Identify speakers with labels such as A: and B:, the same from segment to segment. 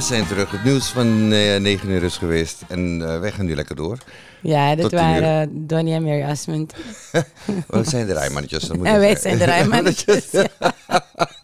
A: we zijn terug. Het nieuws van eh 9 uur is geweest. En eh, wij gaan nu lekker door.
B: Ja, dat waren Donnie en Mary Asmund.
A: We zijn de rijmannetjes.
B: En wij zijn de rijmannetjes.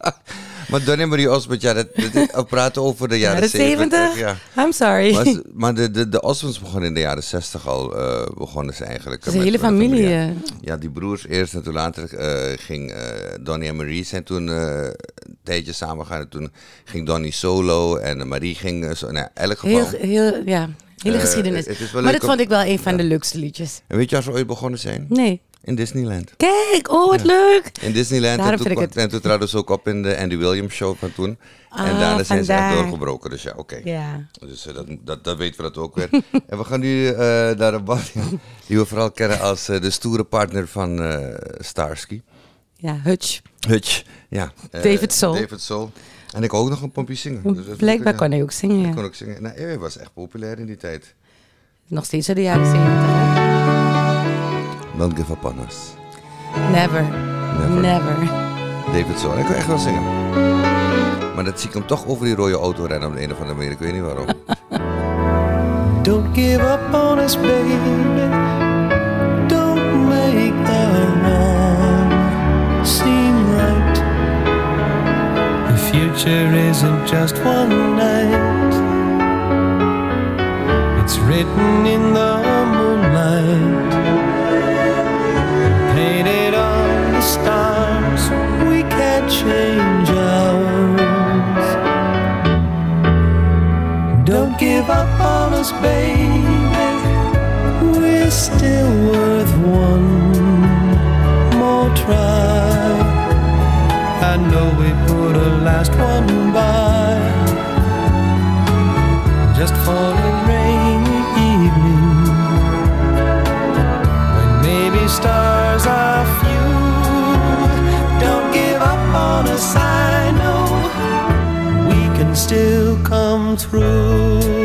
A: Maar Donnie en Marie Osmond, ja, dat, dat- we praten over de jaren
B: Jaren
A: 70.
B: 70?
A: Ja.
B: I'm sorry.
A: Maar, de, de, de Osmonds begonnen in de jaren 60 al. eh, begonnen ze eigenlijk.
B: Het is een
A: met-
B: hele familie,
A: ja.
B: eh.
A: Ja, die broers eerst en toen later eh, ging eh, Donnie en Marie zijn toen eh, een tijdje samengegaan. En toen ging Donnie solo en Marie ging eh, zo. Nou, elk geval.
B: Heel, heel, ja, hele
A: Eh,
B: geschiedenis.
A: het
B: maar dat vond ik wel een van de leukste liedjes.
A: En weet je waar ze ooit begonnen zijn?
B: Nee.
A: In Disneyland.
B: Kijk, oh wat
A: Ja.
B: leuk.
A: In Disneyland.
B: Daarom
A: En toen, kwam- en toen traden ze ook op in de Andy Williams show van toen. en
B: Ah,
A: daarna zijn ze echt doorgebroken. Dus ja, oké.
B: Ja.
A: Dus eh, dat, dat, dat weten we dat ook weer. en we gaan nu eh, naar een band die we vooral kennen als eh, de stoere partner van Starsky.
B: Ja, Hutch.
A: Hutch, ja.
B: David Soul.
A: David Soul. En ik ook nog een pompje zingen. Dus
B: Blijkbaar kon hij ook zingen, ja.
A: Ik kon ook zingen. Nou, hij was echt populair in die tijd.
B: Nog steeds uit de jaren 70.
A: Don't give up on us.
B: Never.
A: Never.
B: Never.
A: David Soul. Hij kon echt wel zingen. Maar dat zie ik hem toch over die rode auto rennen op de een of andere manier. Ik weet niet waarom.
C: Don't give up on us, baby. Don't make the wrong seem right. The future isn't just one night, it's written in the moonlight, stars. We can't change ours. Don't give up on us, baby. We're still worth one more try. I know we put a last one by just for through.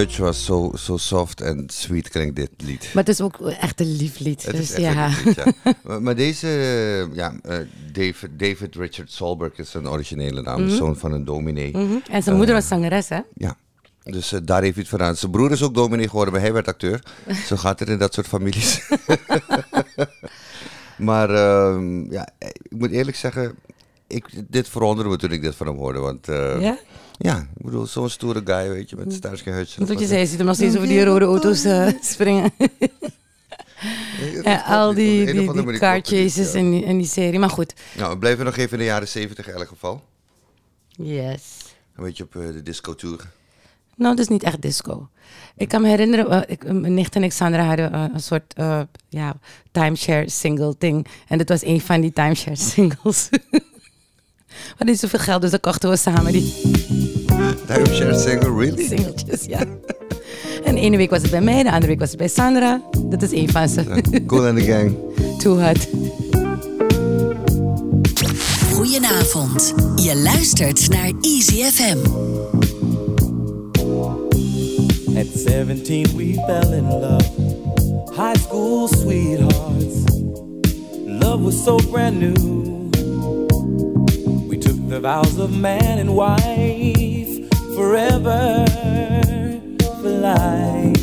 A: Hutch was, zo, zo soft en sweet klinkt dit lied.
B: Maar het is ook echt een lief lied.
A: Het
B: dus
A: is echt
B: ja.
A: een lied, ja. maar, maar deze, eh, ja, eh, David, David Richard Solberg is zijn originele naam, de zoon van een dominee.
B: Mhm. En zijn moeder was zangeres, hè?
A: Ja. Dus eh, daar heeft hij het vandaan. Zijn broer is ook dominee geworden, maar hij werd acteur. Zo gaat het in dat soort families. maar ehm, ja, ik moet eerlijk zeggen, ik, dit verwonderde me toen ik dit van hem hoorde. Want eh,
B: Ja?
A: Ja, ik bedoel, zo'n stoere guy, weet je, met Starsky Hutch.
B: Want wat je zei, je ziet hem nog steeds over die rode auto's eh, springen. en al die, die, die car chases in, die, in die serie. Maar goed.
A: Nou, we blijven nog even in de jaren zeventig in elk geval.
B: Yes.
A: Een beetje op eh, de disco tour.
B: Nou, dat is niet echt disco. Ik kan me herinneren, eh, ik, mijn nicht en ik, Sandra, hadden eh, een soort eh, ja, timeshare single ding. En dit was een van die timeshare singles. We hadden niet zoveel geld, dus dan kochten we samen die
A: Timeshare single, really?
B: singeltjes, ja. En de ene week was het bij mij, de andere week was het bij Sandra. Dat is een van ze.
A: Cool and the gang.
B: Too hot.
D: Goedenavond. Je luistert naar Easy FM.
E: At 17, we fell in love. High school sweethearts. Love was so brand new. The vows of man and wife forever for life.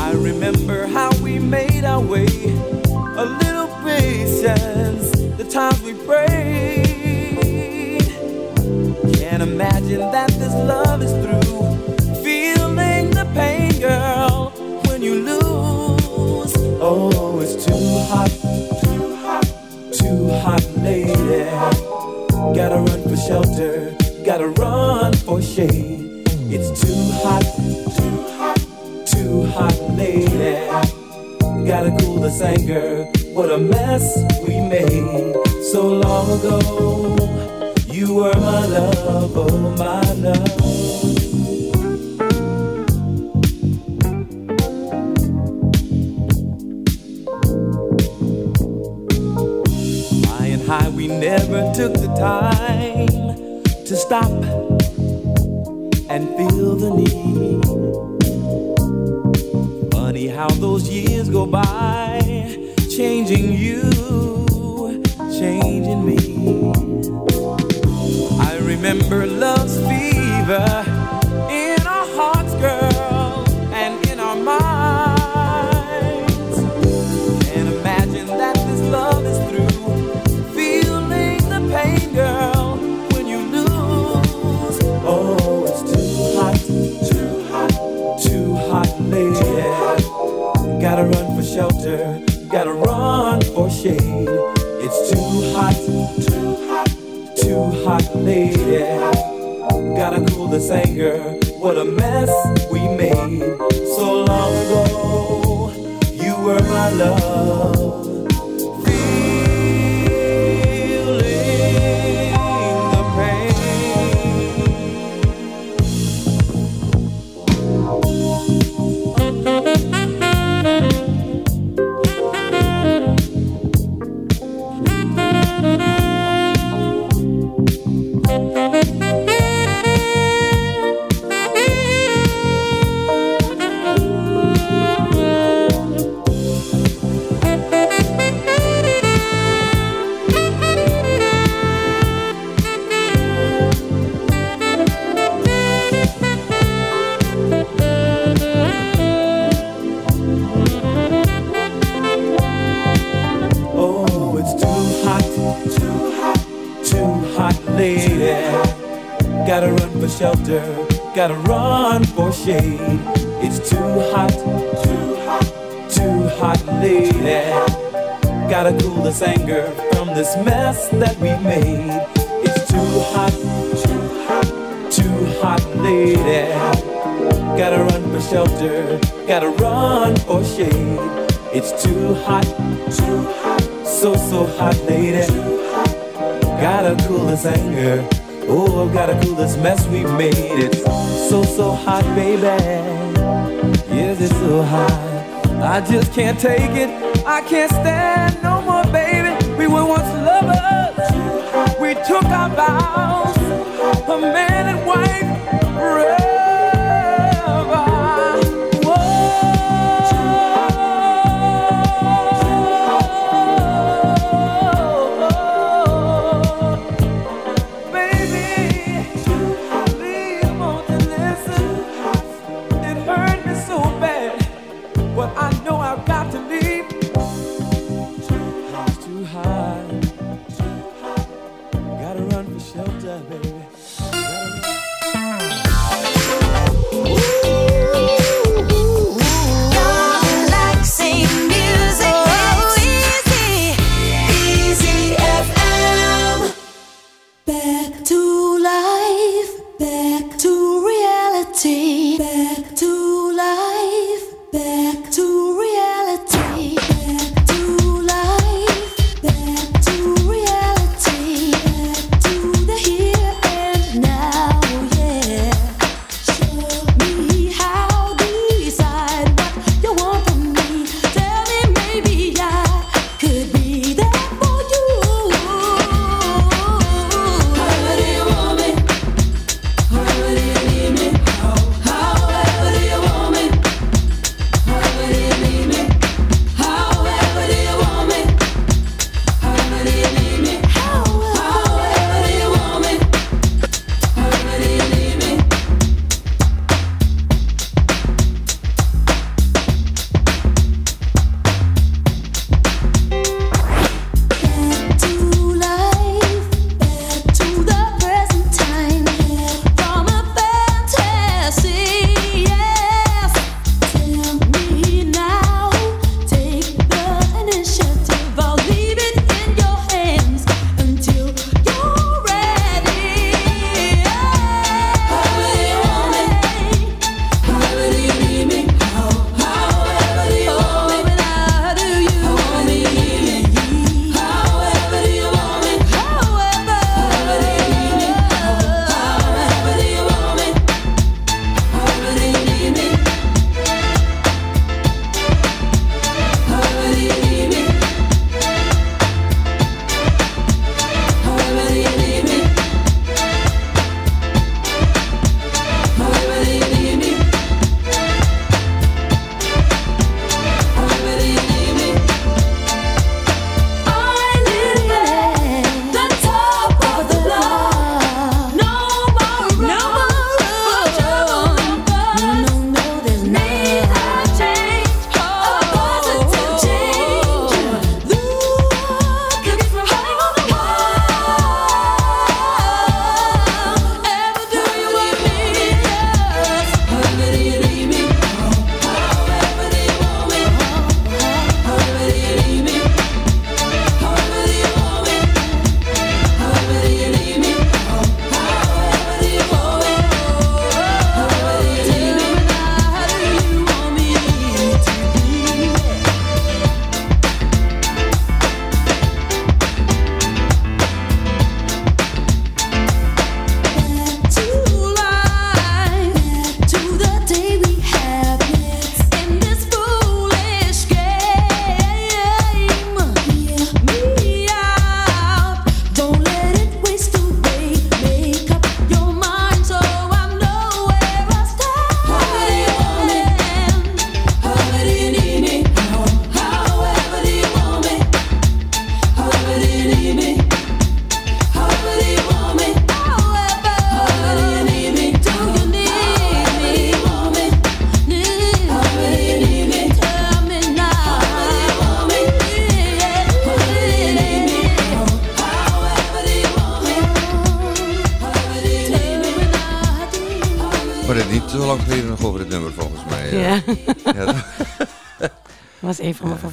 E: I remember how we made our way. A little patience, the times we shelter, gotta run for shade. It's too hot, too hot, too hot, lady. Gotta cool this anger. What a mess we made so long ago. You were my love, oh my love. Shelter, gotta run for shade. It's too hot, too hot, so so hot, lady. Gotta cool this anger. Oh, gotta cool this mess we made. It's so so hot, baby. Yes, it's so hot. I just can't take it. I can't stand no more, baby. We were once lovers. We took our vows, a man and wife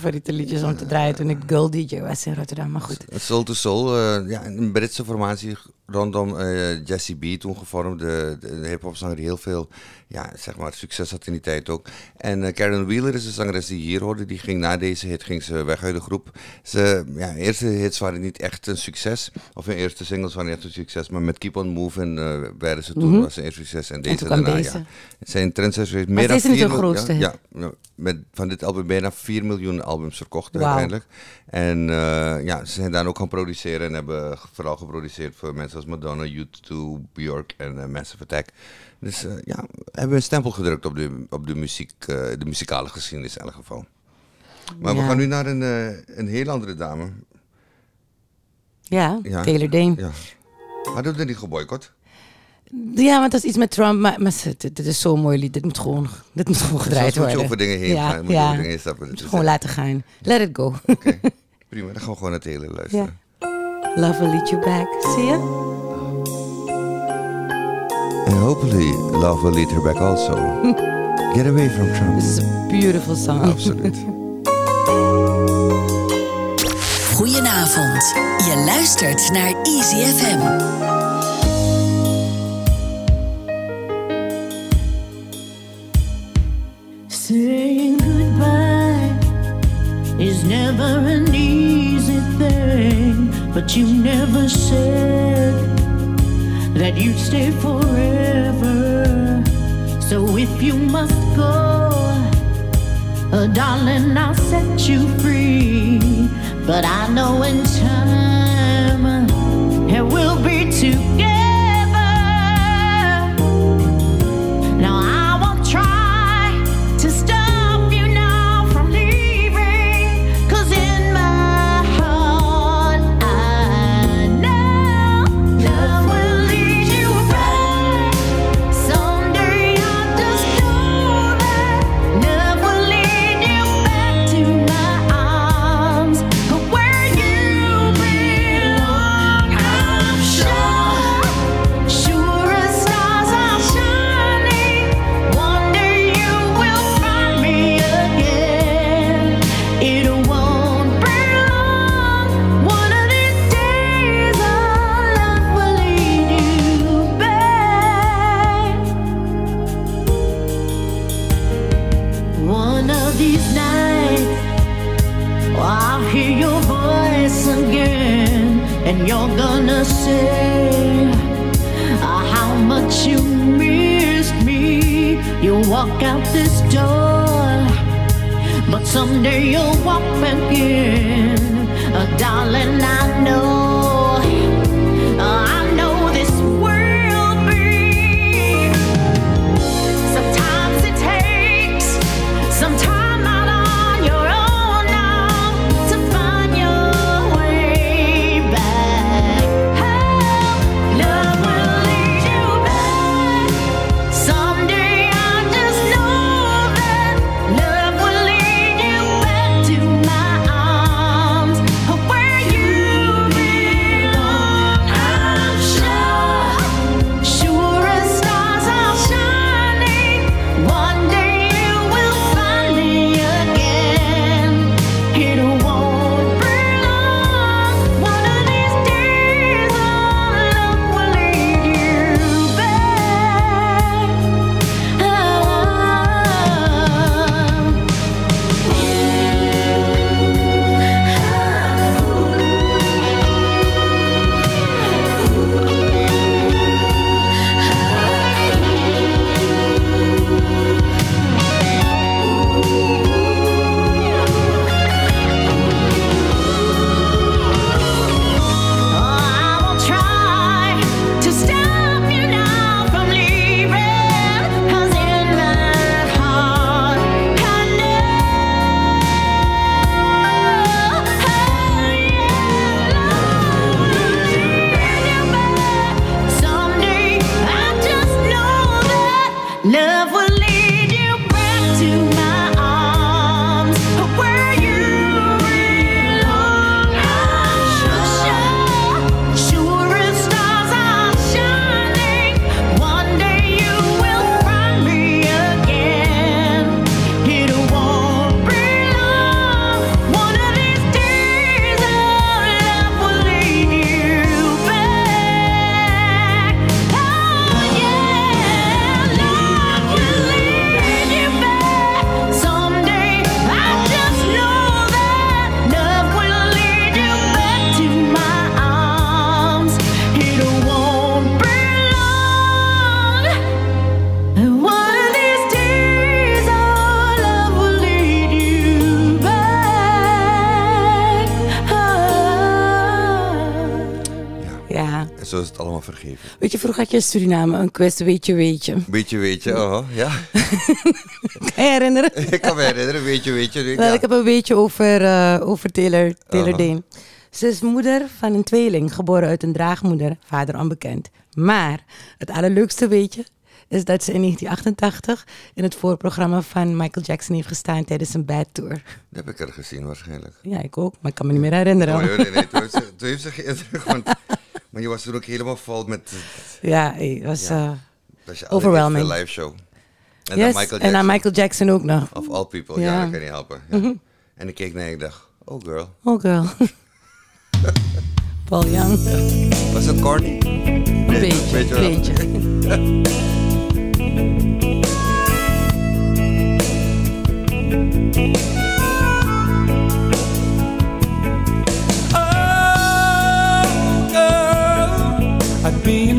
B: favoriete liedjes om te draaien toen ik girl DJ was in Rotterdam. Maar goed.
A: Soul to Soul, eh, ja, een Britse formatie rondom eh, Jesse B toen gevormd. De, de, de hip-hop die heel veel ja, zeg maar, succes had in die tijd ook. En eh, Karen Wheeler is de zangeres die hier hoorde. Die ging na deze hit ging ze weg uit de groep. Ze ja, eerste hits waren niet echt een succes. Of hun eerste singles waren niet echt een succes. Maar met Keep On Moving eh werden ze toen
B: Mhm.
A: was een eerste succes. En deze daarna,
B: deze.
A: ja. Het zijn trendsetters geweest. Meer dan
B: niet grootste
A: ja, ja, met, van dit album bijna 4 miljoen albums verkocht uiteindelijk. En eh, ja, ze zijn dan ook gaan produceren en hebben vooral geproduceerd voor mensen als Madonna, U2, Björk en Massive Attack. Dus eh, ja, hebben een stempel gedrukt op de, op de, muziek, eh, de muzikale geschiedenis in elk geval. Maar we gaan nu naar een, eh, een heel andere dame.
B: Ja,
A: Ja.
B: Taylor Dane.
A: Ja. Hadden we er niet geboycott?
B: Ja, want dat is iets met Trump. Maar, maar dit, dit is zo'n mooi lied. Dit moet gewoon, dit moet gewoon gedraaid
A: Soms moet je
B: worden.
A: over dingen heen
B: ja,
A: gaan. Moet
B: ja.
A: over dingen heen stappen. Is,
B: gewoon laten gaan. Let it go.
A: Oké, prima. Dan gaan we gewoon naar Taylor luisteren.
B: Love will lead you back. Zie je?
A: And hopefully love will lead her back also. Get away from Trump.
B: This is a beautiful song.
A: Absoluut.
D: Goedenavond. Je luistert naar Easy FM.
F: Saying goodbye is never an easy thing, but you never said that you'd stay forever. So if you must go, uh, darling, I'll set you free. But I know in time uh, we'll be together.
B: Je, vroeger had je in Suriname een quiz, weet je, weet je.
A: Beetje weet je, oh, ja.
B: Kan je herinneren?
A: ik kan me herinneren, weet je, weet je. Ja.
B: Ik heb een beetje over, eh, over Taylor, Taylor. Dane. Ze is moeder van een tweeling, geboren uit een draagmoeder, vader onbekend. Maar het allerleukste weetje is dat ze in 1988 in het voorprogramma van Michael Jackson heeft gestaan tijdens een bad tour.
A: Dat heb ik er gezien waarschijnlijk.
B: Ja, ik ook, maar ik kan me niet meer herinneren.
A: Oh, nee, nee, nee. Toen heeft ze, toen heeft ze geïnterviewd, want Maar je was toen ook helemaal vol met...
B: Ja, het was
A: Ja.
B: eh,
A: Dat is je
B: Overwhelming.
A: live show. En
B: yes,
A: dan Michael
B: en
A: Jackson.
B: aan Michael Jackson ook nog.
A: Of all people, ja, dat kan niet helpen. Ja. En ik keek naar je en ik dacht, oh girl.
B: Oh girl. Paul Young.
A: Was het corny? Nee,
B: Beetje,
A: weet je wel.
B: beetje.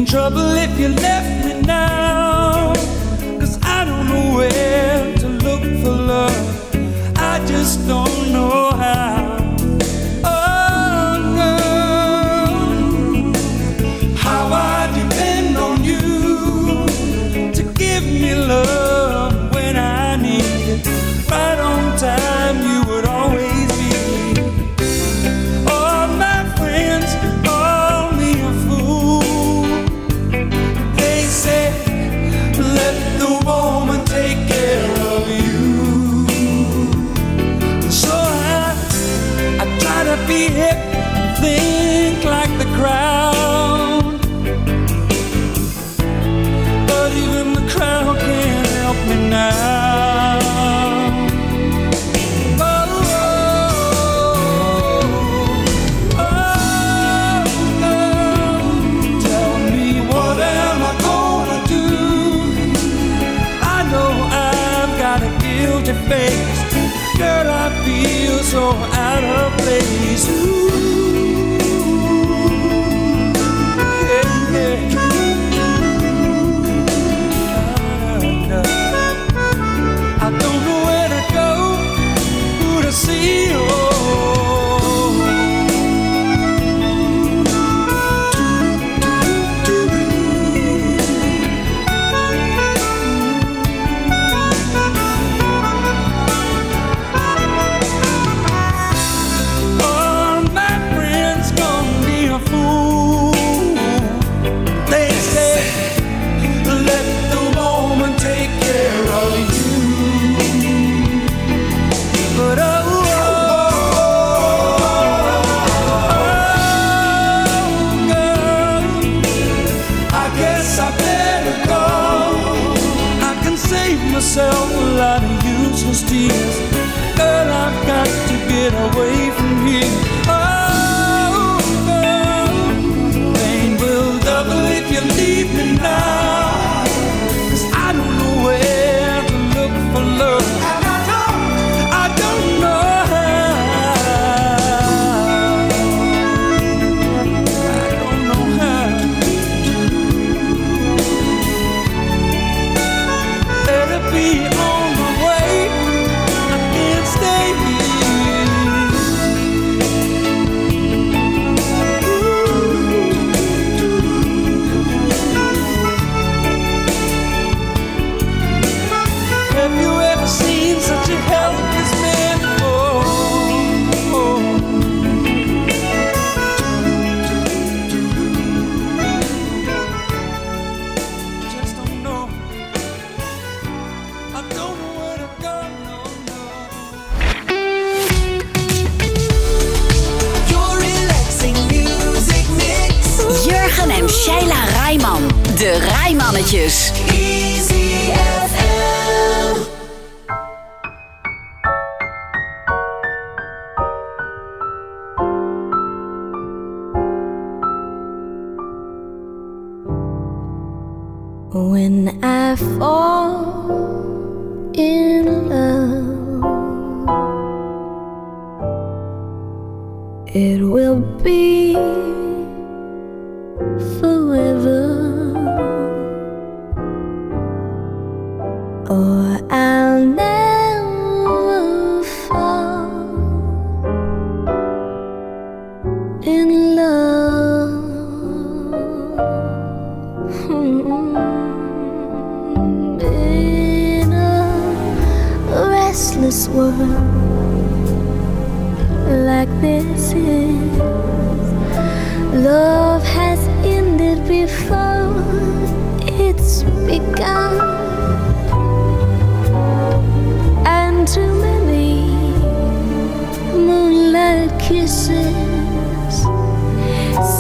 G: trouble if you left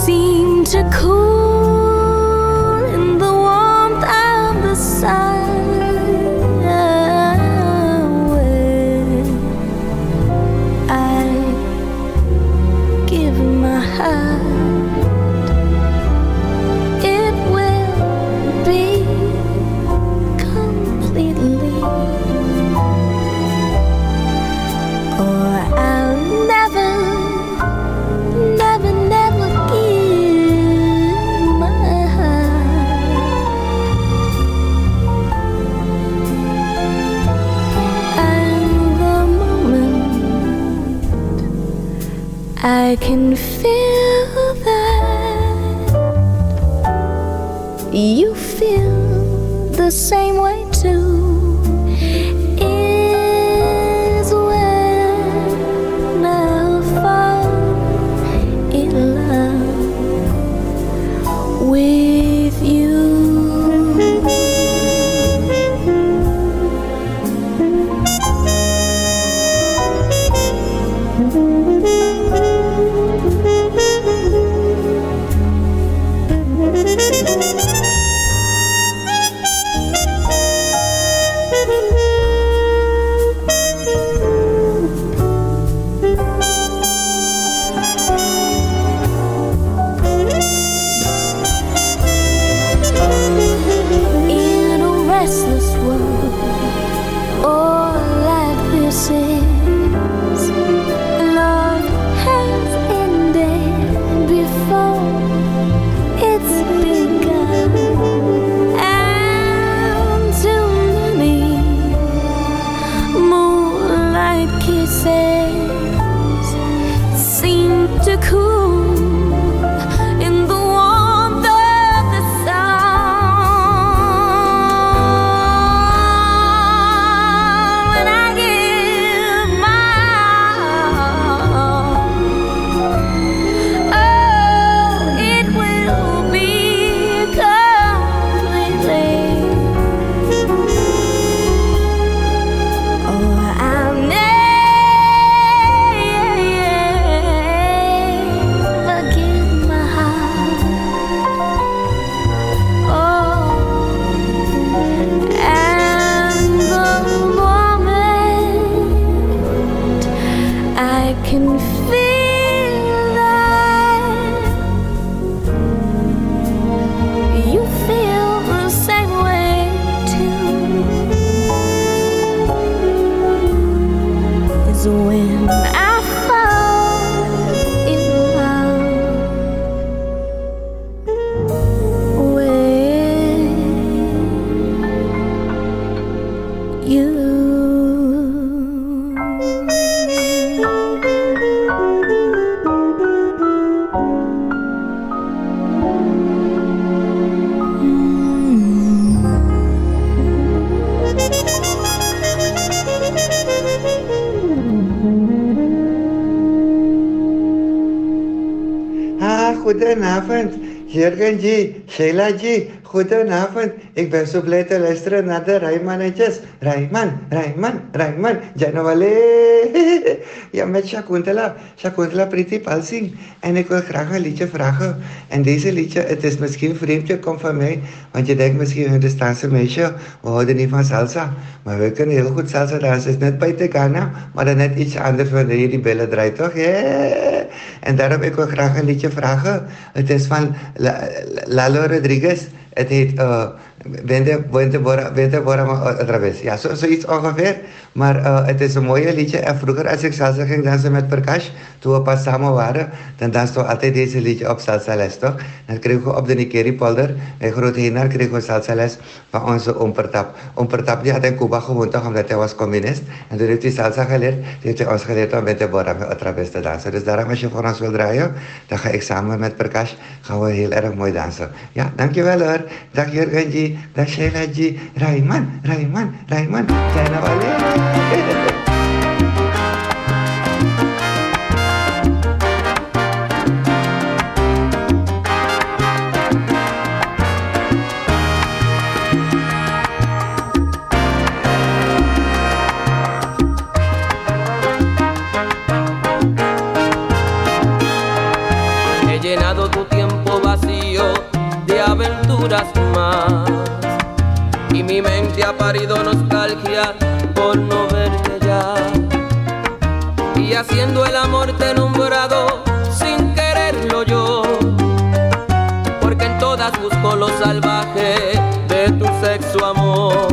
H: seem to cool
I: Ah, goedenavond. Jurgen G, Sheila G, goedenavond. Ik ben zo blij te luisteren naar de Rijmannetjes. Rijman, Rijman, Rijman, Janawale. Ja, met Shakuntala, Shakuntala Priti Palsing. En ik wil graag een liedje vragen. En deze liedje, het is misschien vreemd, je komt van mij. Want je denkt misschien, Hindustaanse meisje, we houden niet van salsa. Maar we kunnen heel goed salsa dansen. Het is net bij Tegana, maar dan net iets anders wanneer je die billen draait, toch? Yeah. En daarom ik wil graag een liedje vragen. Het is van La- Lalo Rodriguez. Het Vente, Vente, Bora, Vente Bora otra vez. Ja, zo, zoiets ongeveer. Maar uh, het is een mooie liedje. En vroeger als ik salsa ging dansen met Prakash, toen we pas samen waren, dan dansten we altijd deze liedje op salsa les, toch? Dan kregen we op de Nikeri polder, in Groot Heenar, kregen salsa les van onze oom Pertap. Die had in Cuba gewoond, toch, omdat hij was communist. En toen heeft hij salsa geleerd. Toen heeft hij ons geleerd om Vente Bora otra te dansen. Dus daarom als je voor ons wil draaien, dan ga ik samen met Prakash, gaan we heel erg mooi dansen. Ja, dankjewel hoor. Dag Jurgen G, dag Sheila G, Rayman,
J: y haciendo el amor te he nombrado sin quererlo yo, porque en todas busco lo salvaje de tu sexo amor.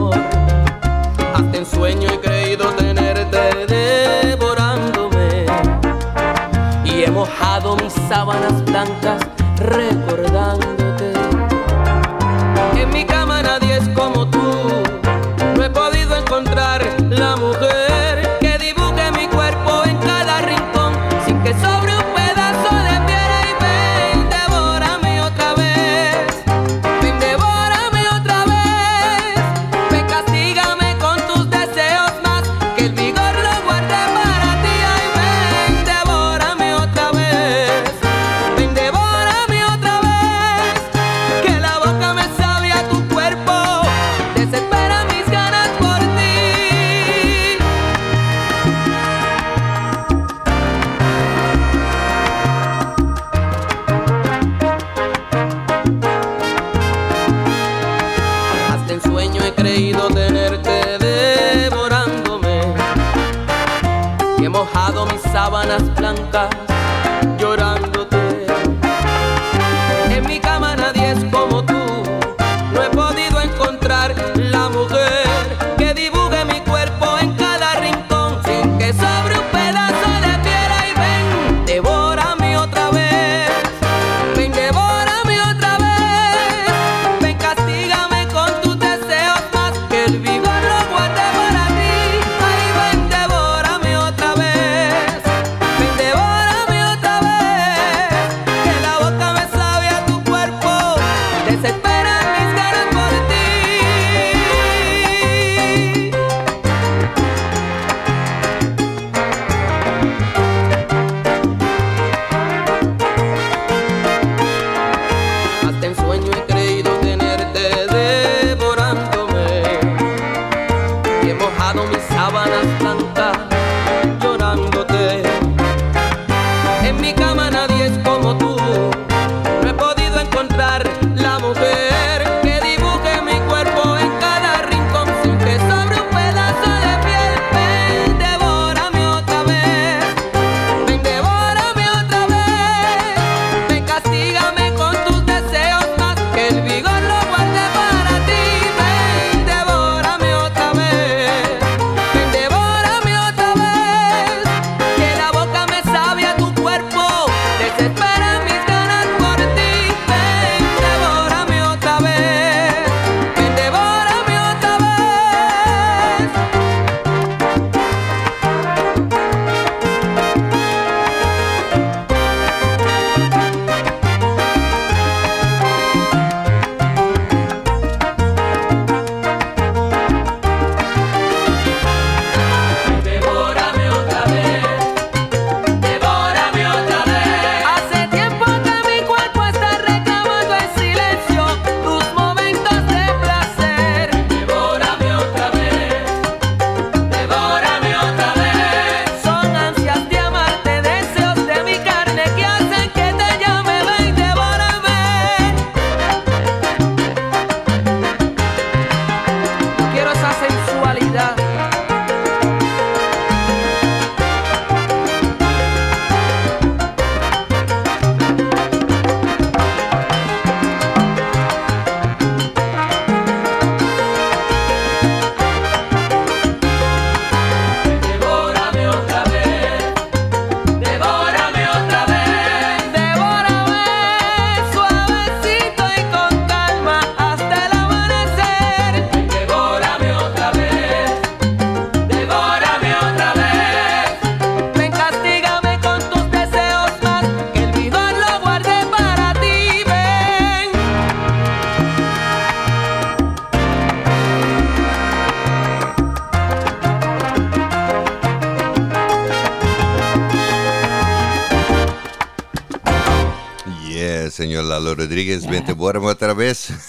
A: Rodriguez, ja.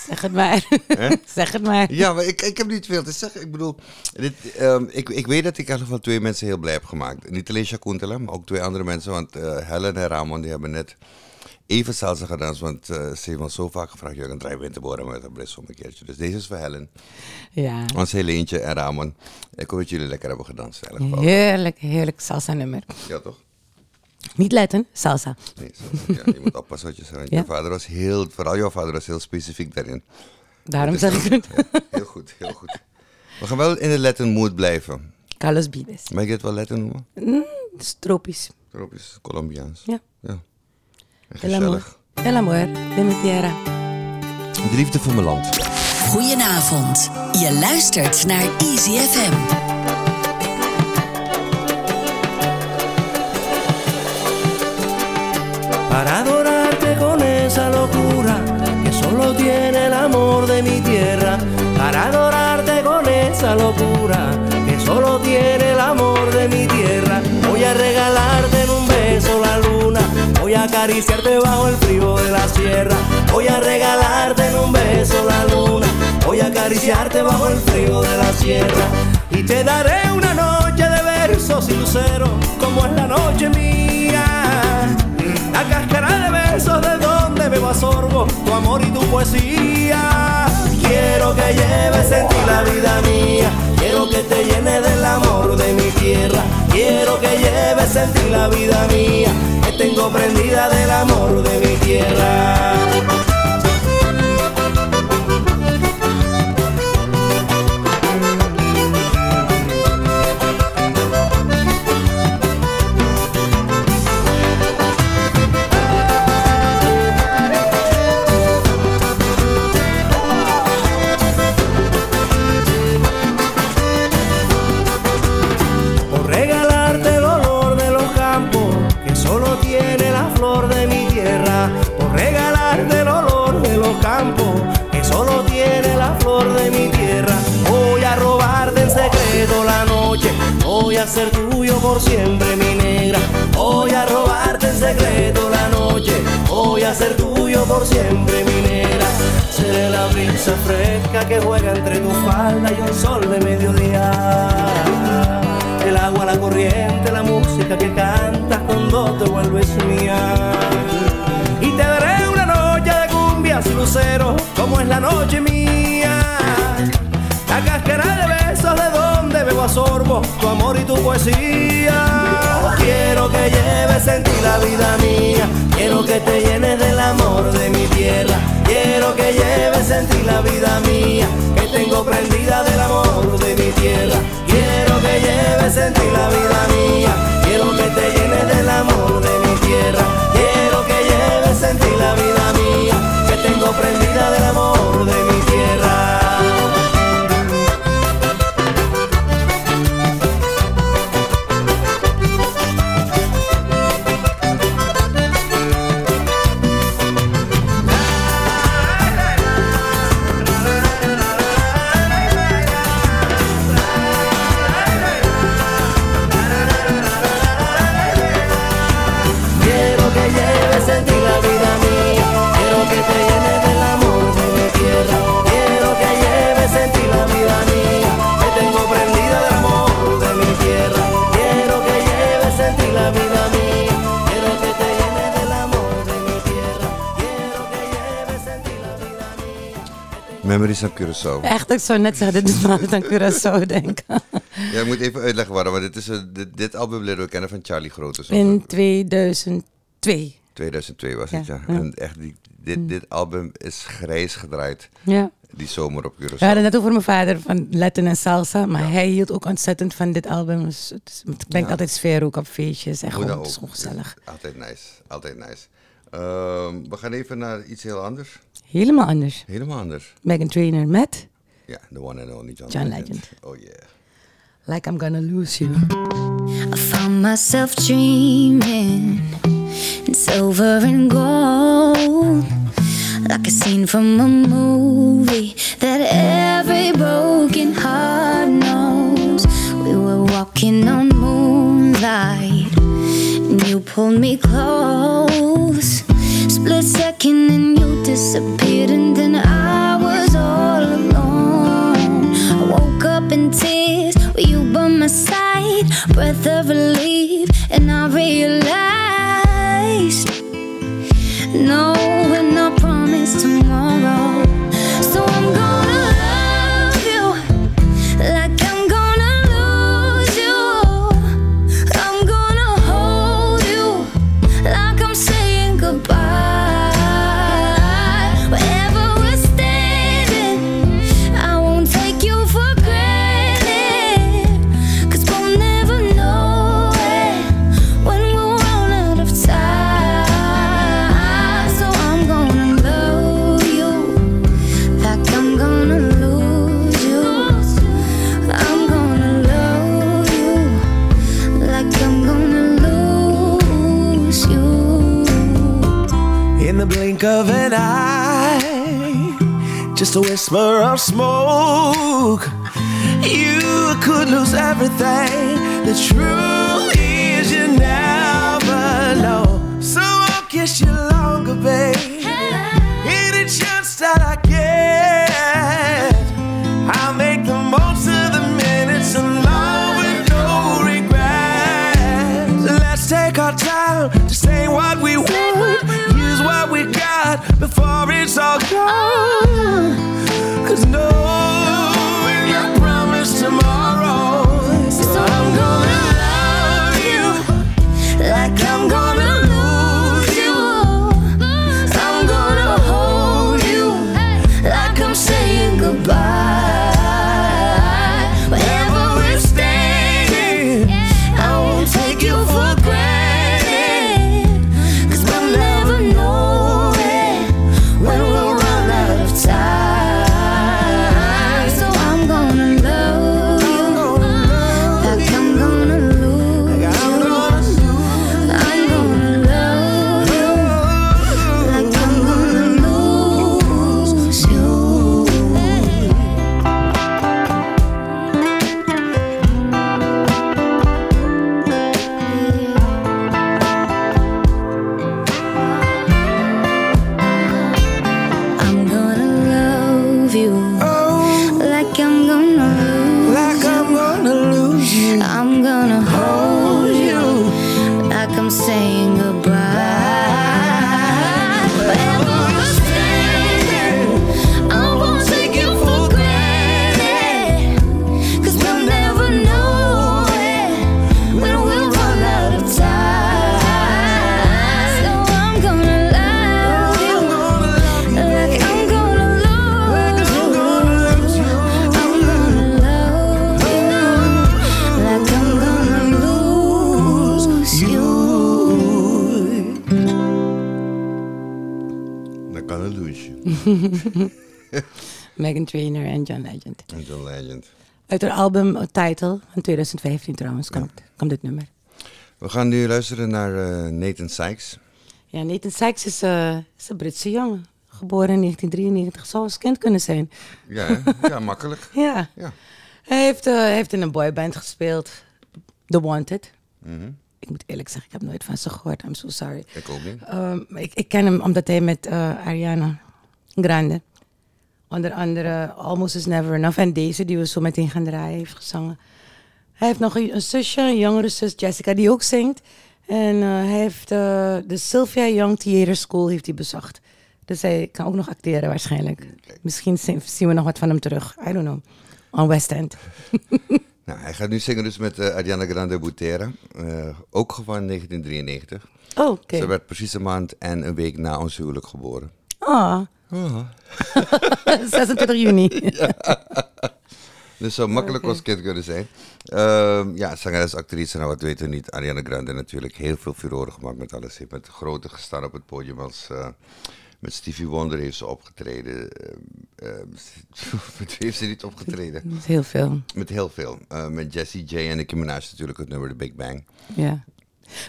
B: Zeg het maar. Zeg het maar.
A: Ja, maar ik, ik heb niet veel te zeggen. Ik bedoel, dit, ehm, ik, ik weet dat ik van twee mensen heel blij heb gemaakt. Niet alleen Shakuntala, maar ook twee andere mensen. Want eh, Helen en Ramon die hebben net even salsa gedanst. Want eh, ze heeft zo vaak gevraagd, Jurgen, draai Winterboren met een blis om een keertje. Dus deze is voor Helen.
B: Ja.
A: Ons Heleentje en Ramon. Ik hoop dat jullie lekker hebben gedanst.
B: Heerlijk, heerlijk salsa nummer.
A: Ja, toch?
B: Niet letten, salsa.
A: Nee, zo, ja, je moet oppassen wat je zegt. want
B: Ja.
A: Je vader was heel, vooral jouw vader was heel specifiek daarin.
B: Daarom zeg ik het.
A: ja, heel goed, heel goed. We gaan wel in de Latin mood blijven.
B: Carlos Vives.
A: Mag ik het wel Latin noemen?
B: Mm, het is tropisch.
A: Tropisch, Colombiaans.
B: Ja.
A: ja. En
B: El amor.
A: gezellig.
B: El amor de mi tierra.
A: De liefde voor mijn land.
D: Goedenavond. Je luistert naar Easy FM.
K: Para adorarte con esa locura que solo tiene el amor de mi tierra, para adorarte con esa locura que solo tiene el amor de mi tierra. Voy a regalarte en un beso la luna, voy a acariciarte bajo el frío de la sierra, voy a regalarte en un beso la luna, voy a acariciarte bajo el frío de la sierra y te daré una noche de versos y luceros como es la noche mía. La cáscara de besos de donde bebo a sorbo tu amor y tu poesía. Quiero que lleves en ti la vida mía. Quiero que te llene del amor de mi tierra. Quiero que lleves en ti la vida mía. Que tengo prendida del amor de mi tierra. Ser tuyo por siempre mi negra. Voy a robarte en secreto la noche, voy a ser tuyo por siempre mi negra. Seré la brisa fresca que juega entre tu falda y un sol de mediodía el agua, la corriente, la música que cantas cuando te vuelves mía. Y te daré una noche de cumbias y luceros, como es la noche mía. La cáscara de besos de donde bebo a sorbo tu amor y tu poesía. Quiero que lleves en ti la vida mía. Quiero que te llenes del amor de mi tierra. Quiero que lleves en ti la vida mía. Que tengo prendida del amor de mi tierra. Quiero que lleves en ti la vida mía. Quiero que te llenes del amor de mi tierra. Quiero que lleves en ti la vida mía. Que tengo prendida del amor de mi tierra.
A: Memories van Curaçao.
B: Echt, ik zou net zeggen, dit is aan Curaçao denken.
A: Ja, ik moet even uitleggen waarom. Want dit, is, een- dit, dit album leren we kennen van Charlie Grote.
B: In 2002.
A: 2002 was het, ja. En echt, die, dit, dit album is grijs gedraaid.
B: Ja.
A: Die zomer op Curaçao.
B: We hadden net over mijn vader van Latin en salsa, maar hij hield ook ontzettend van dit album. Dus het, brengt altijd sfeer ook op feestjes en gewoon, het is gezellig.
A: Altijd nice. Altijd nice. Ehm, we gaan even naar iets heel anders.
B: Helemaal anders.
A: Helemaal anders.
B: Megan Trainor met
A: Ja, the one and only John,
B: John
A: Legend.
B: Legend.
A: Oh yeah.
B: Like I'm Gonna Lose You.
L: I found myself dreaming in silver and gold, like a scene from a movie that every broken heart knows. We were walking on moonlight, you pulled me close. Split second, and you disappeared, and then I was all alone. I woke up in tears with you by my side, breath of relief, and I realized no promise tomorrow.
C: Blink of an eye, just a whisper of smoke. You could lose everything. The truth is, you never know. So I'll kiss you longer, babe. Saying goodbye.
B: Megan Trainor en John Legend.
A: En John Legend.
B: Uit haar album eh, Title van 2015 trouwens komt, komt dit nummer.
A: We gaan nu luisteren naar eh, Nathan Sykes.
B: Ja, Nathan Sykes is, eh, is een Britse jongen. Geboren in 1993. Zou als kind kunnen zijn.
A: Ja, ja makkelijk.
B: Ja.
A: Ja.
B: Hij heeft, hij heeft in een boyband gespeeld. The Wanted.
A: Mhm.
B: Ik moet eerlijk zeggen, ik heb nooit van ze gehoord. I'm so sorry.
A: Ik ook niet.
B: Ehm, ik, ik ken hem omdat hij met Ariana Grande... onder andere Almost Is Never Enough... en deze die we zo meteen gaan draaien heeft gezongen. Hij heeft nog een, zusje, een jongere zus, Jessica, die ook zingt. En eh, hij heeft eh, de Sylvia Young Theater School heeft hij bezocht. Dus hij kan ook nog acteren waarschijnlijk. Misschien zien we nog wat van hem terug. I don't know. On West End.
A: Nou, hij gaat nu zingen dus met eh, Ariana Grande Butera. ook gewoon in 1993.
B: Oh, oké.
A: Ze werd precies een maand en een week na ons huwelijk geboren.
B: Ah.
A: Ah.
B: 26 juni.
A: Dus zo makkelijk als kind kunnen zijn. Ehm, ja, zangeres, actrice, nou wat weten we niet. Ariana Grande natuurlijk heel veel furoren gemaakt met alles. Heeft met grote gestaan op het podium als... eh, met Stevie Wonder heeft ze opgetreden. Ehm, ehm, met wie heeft ze niet opgetreden?
B: Met heel veel.
A: Met heel veel. Eh, met Jessie J en Nicki Minaj natuurlijk het nummer The Big Bang.
B: Ja.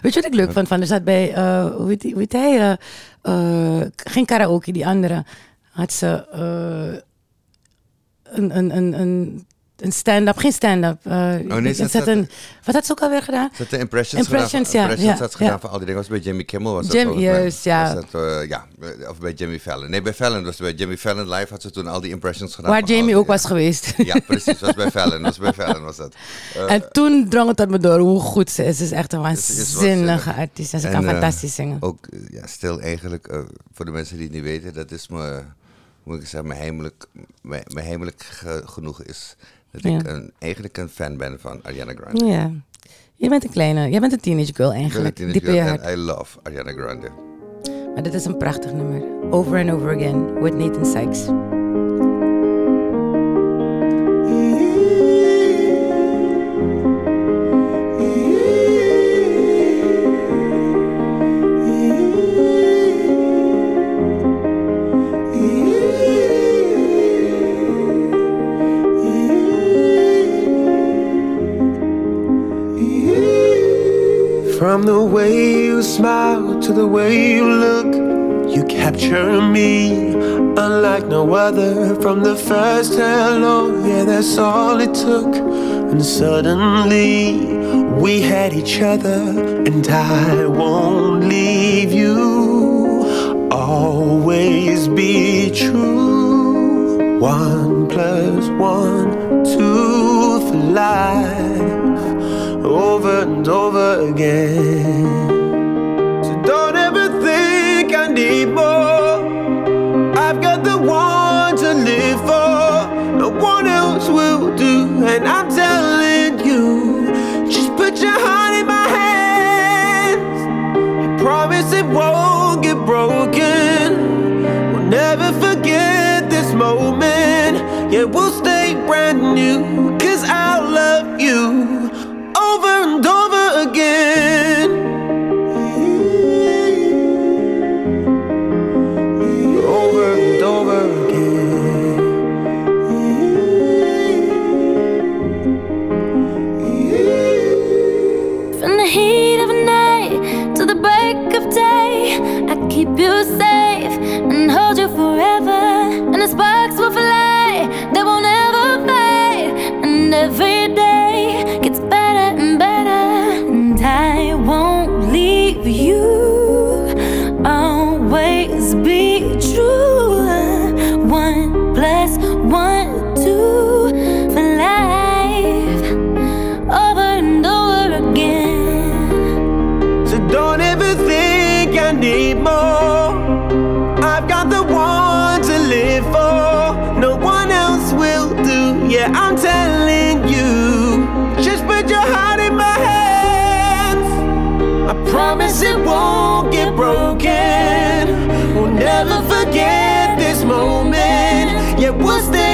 B: Weet je wat ik leuk vond? Van, er zat bij, eh, hoe, heet die, hoe heet hij? eh, eh, geen karaoke, die andere. Had ze een, een, een, een een stand-up, geen stand-up. eh,
A: nee,
B: het
A: ze
B: zat
A: had-
B: een, wat had ze ook alweer gedaan?
A: Ze had de impressions,
B: Impressions,
A: gedaan.
B: ja,
A: Impressions
B: ja,
A: had ze gedaan van al die dingen. was bij Jimmy Kimmel. Was
B: Jim- juist, ja.
A: Dat, eh, ja. Of bij Jimmy Fallon. Nee, bij Fallon. Was bij Jimmy Fallon live had ze toen al die impressions gedaan.
B: Waar Jamie ook was geweest.
A: Ja, precies. was bij Fallon. was bij Fallon was dat. Eh,
B: en toen drong het tot me door hoe goed ze is. Ze is echt een waanzinnige artiest. En ze kan
A: en, eh,
B: fantastisch zingen.
A: Ook, eh, ja, stil eigenlijk, eh, voor de mensen die het niet weten, dat is me, hoe moet ik zeggen, mijn heimelijk, mijn, mijn heimelijk ge- genoegen is. Dat ik een, eigenlijk een fan ben van Ariana Grande.
B: Ja. Je bent een kleine, jij bent een teenage girl eigenlijk. hart.
A: en I love Ariana Grande.
B: Maar dit is een prachtig nummer. Over and Over Again with Nathan Sykes.
C: To the way you look, you capture me unlike no other. From the first hello, yeah, that's all it took. And suddenly we had each other, and I won't leave you. Always be true. One plus one, two for life over and over again. Promise it won't get broken. We'll never forget this moment. Yeah, we'll stay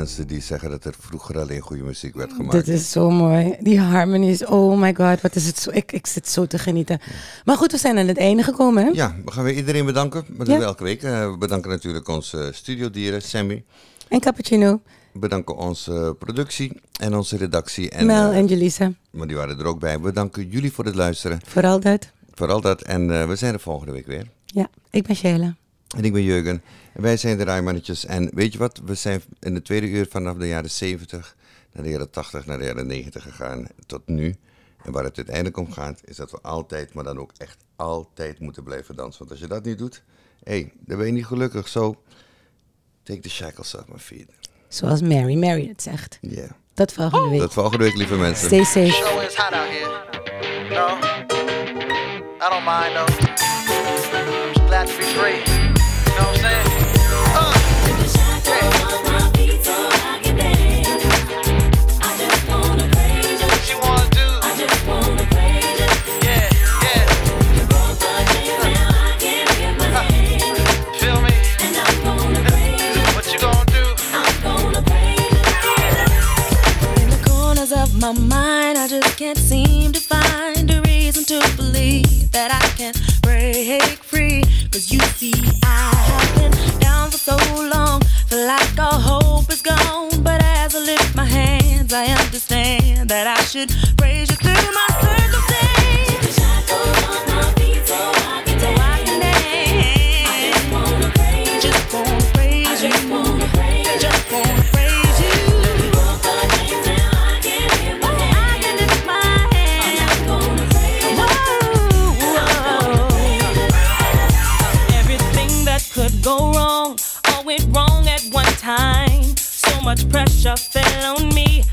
A: mensen die zeggen dat er vroeger alleen goede muziek werd gemaakt.
B: Dit is zo mooi. Die harmonies, oh my god, wat is het zo. Ik, ik zit zo te genieten. Maar goed, we zijn aan het einde gekomen. Hè?
A: Ja, we gaan weer iedereen bedanken. Dat doen we elke week. Eh, we bedanken natuurlijk onze studiodieren, Sammy.
B: En Cappuccino,
A: We bedanken onze productie en onze redactie. En,
B: Mel
A: eh,
B: en Jelisa.
A: maar die waren er ook bij. We bedanken jullie voor het luisteren.
B: Vooral dat.
A: Vooral dat. En eh, we zijn er volgende week weer.
B: Ja, ik ben Sheila.
A: En ik ben Jurgen. En wij zijn de Rijmannetjes. En weet je wat? We zijn in de tweede uur vanaf de jaren 70 naar de jaren 80, naar de jaren 90 gegaan. Tot nu. En waar het uiteindelijk om gaat, is dat we altijd, maar dan ook echt altijd moeten blijven dansen. Want als je dat niet doet, hé, hey, dan ben je niet gelukkig. Zo, take the shackles off my feet.
B: Zoals Mary Mary het zegt.
A: Ja.
B: Tot volgende week.
A: Tot volgende week, lieve mensen.
B: Stay safe.
M: Show is hot out here. No, I don't mind though. I'm just glad to be free.
N: Just can't seem to find a reason to believe that I can break free. Cause you see, I have been down for so long, feel like all hope is gone. But as I lift my hands, I understand that I should praise So much pressure fell on me.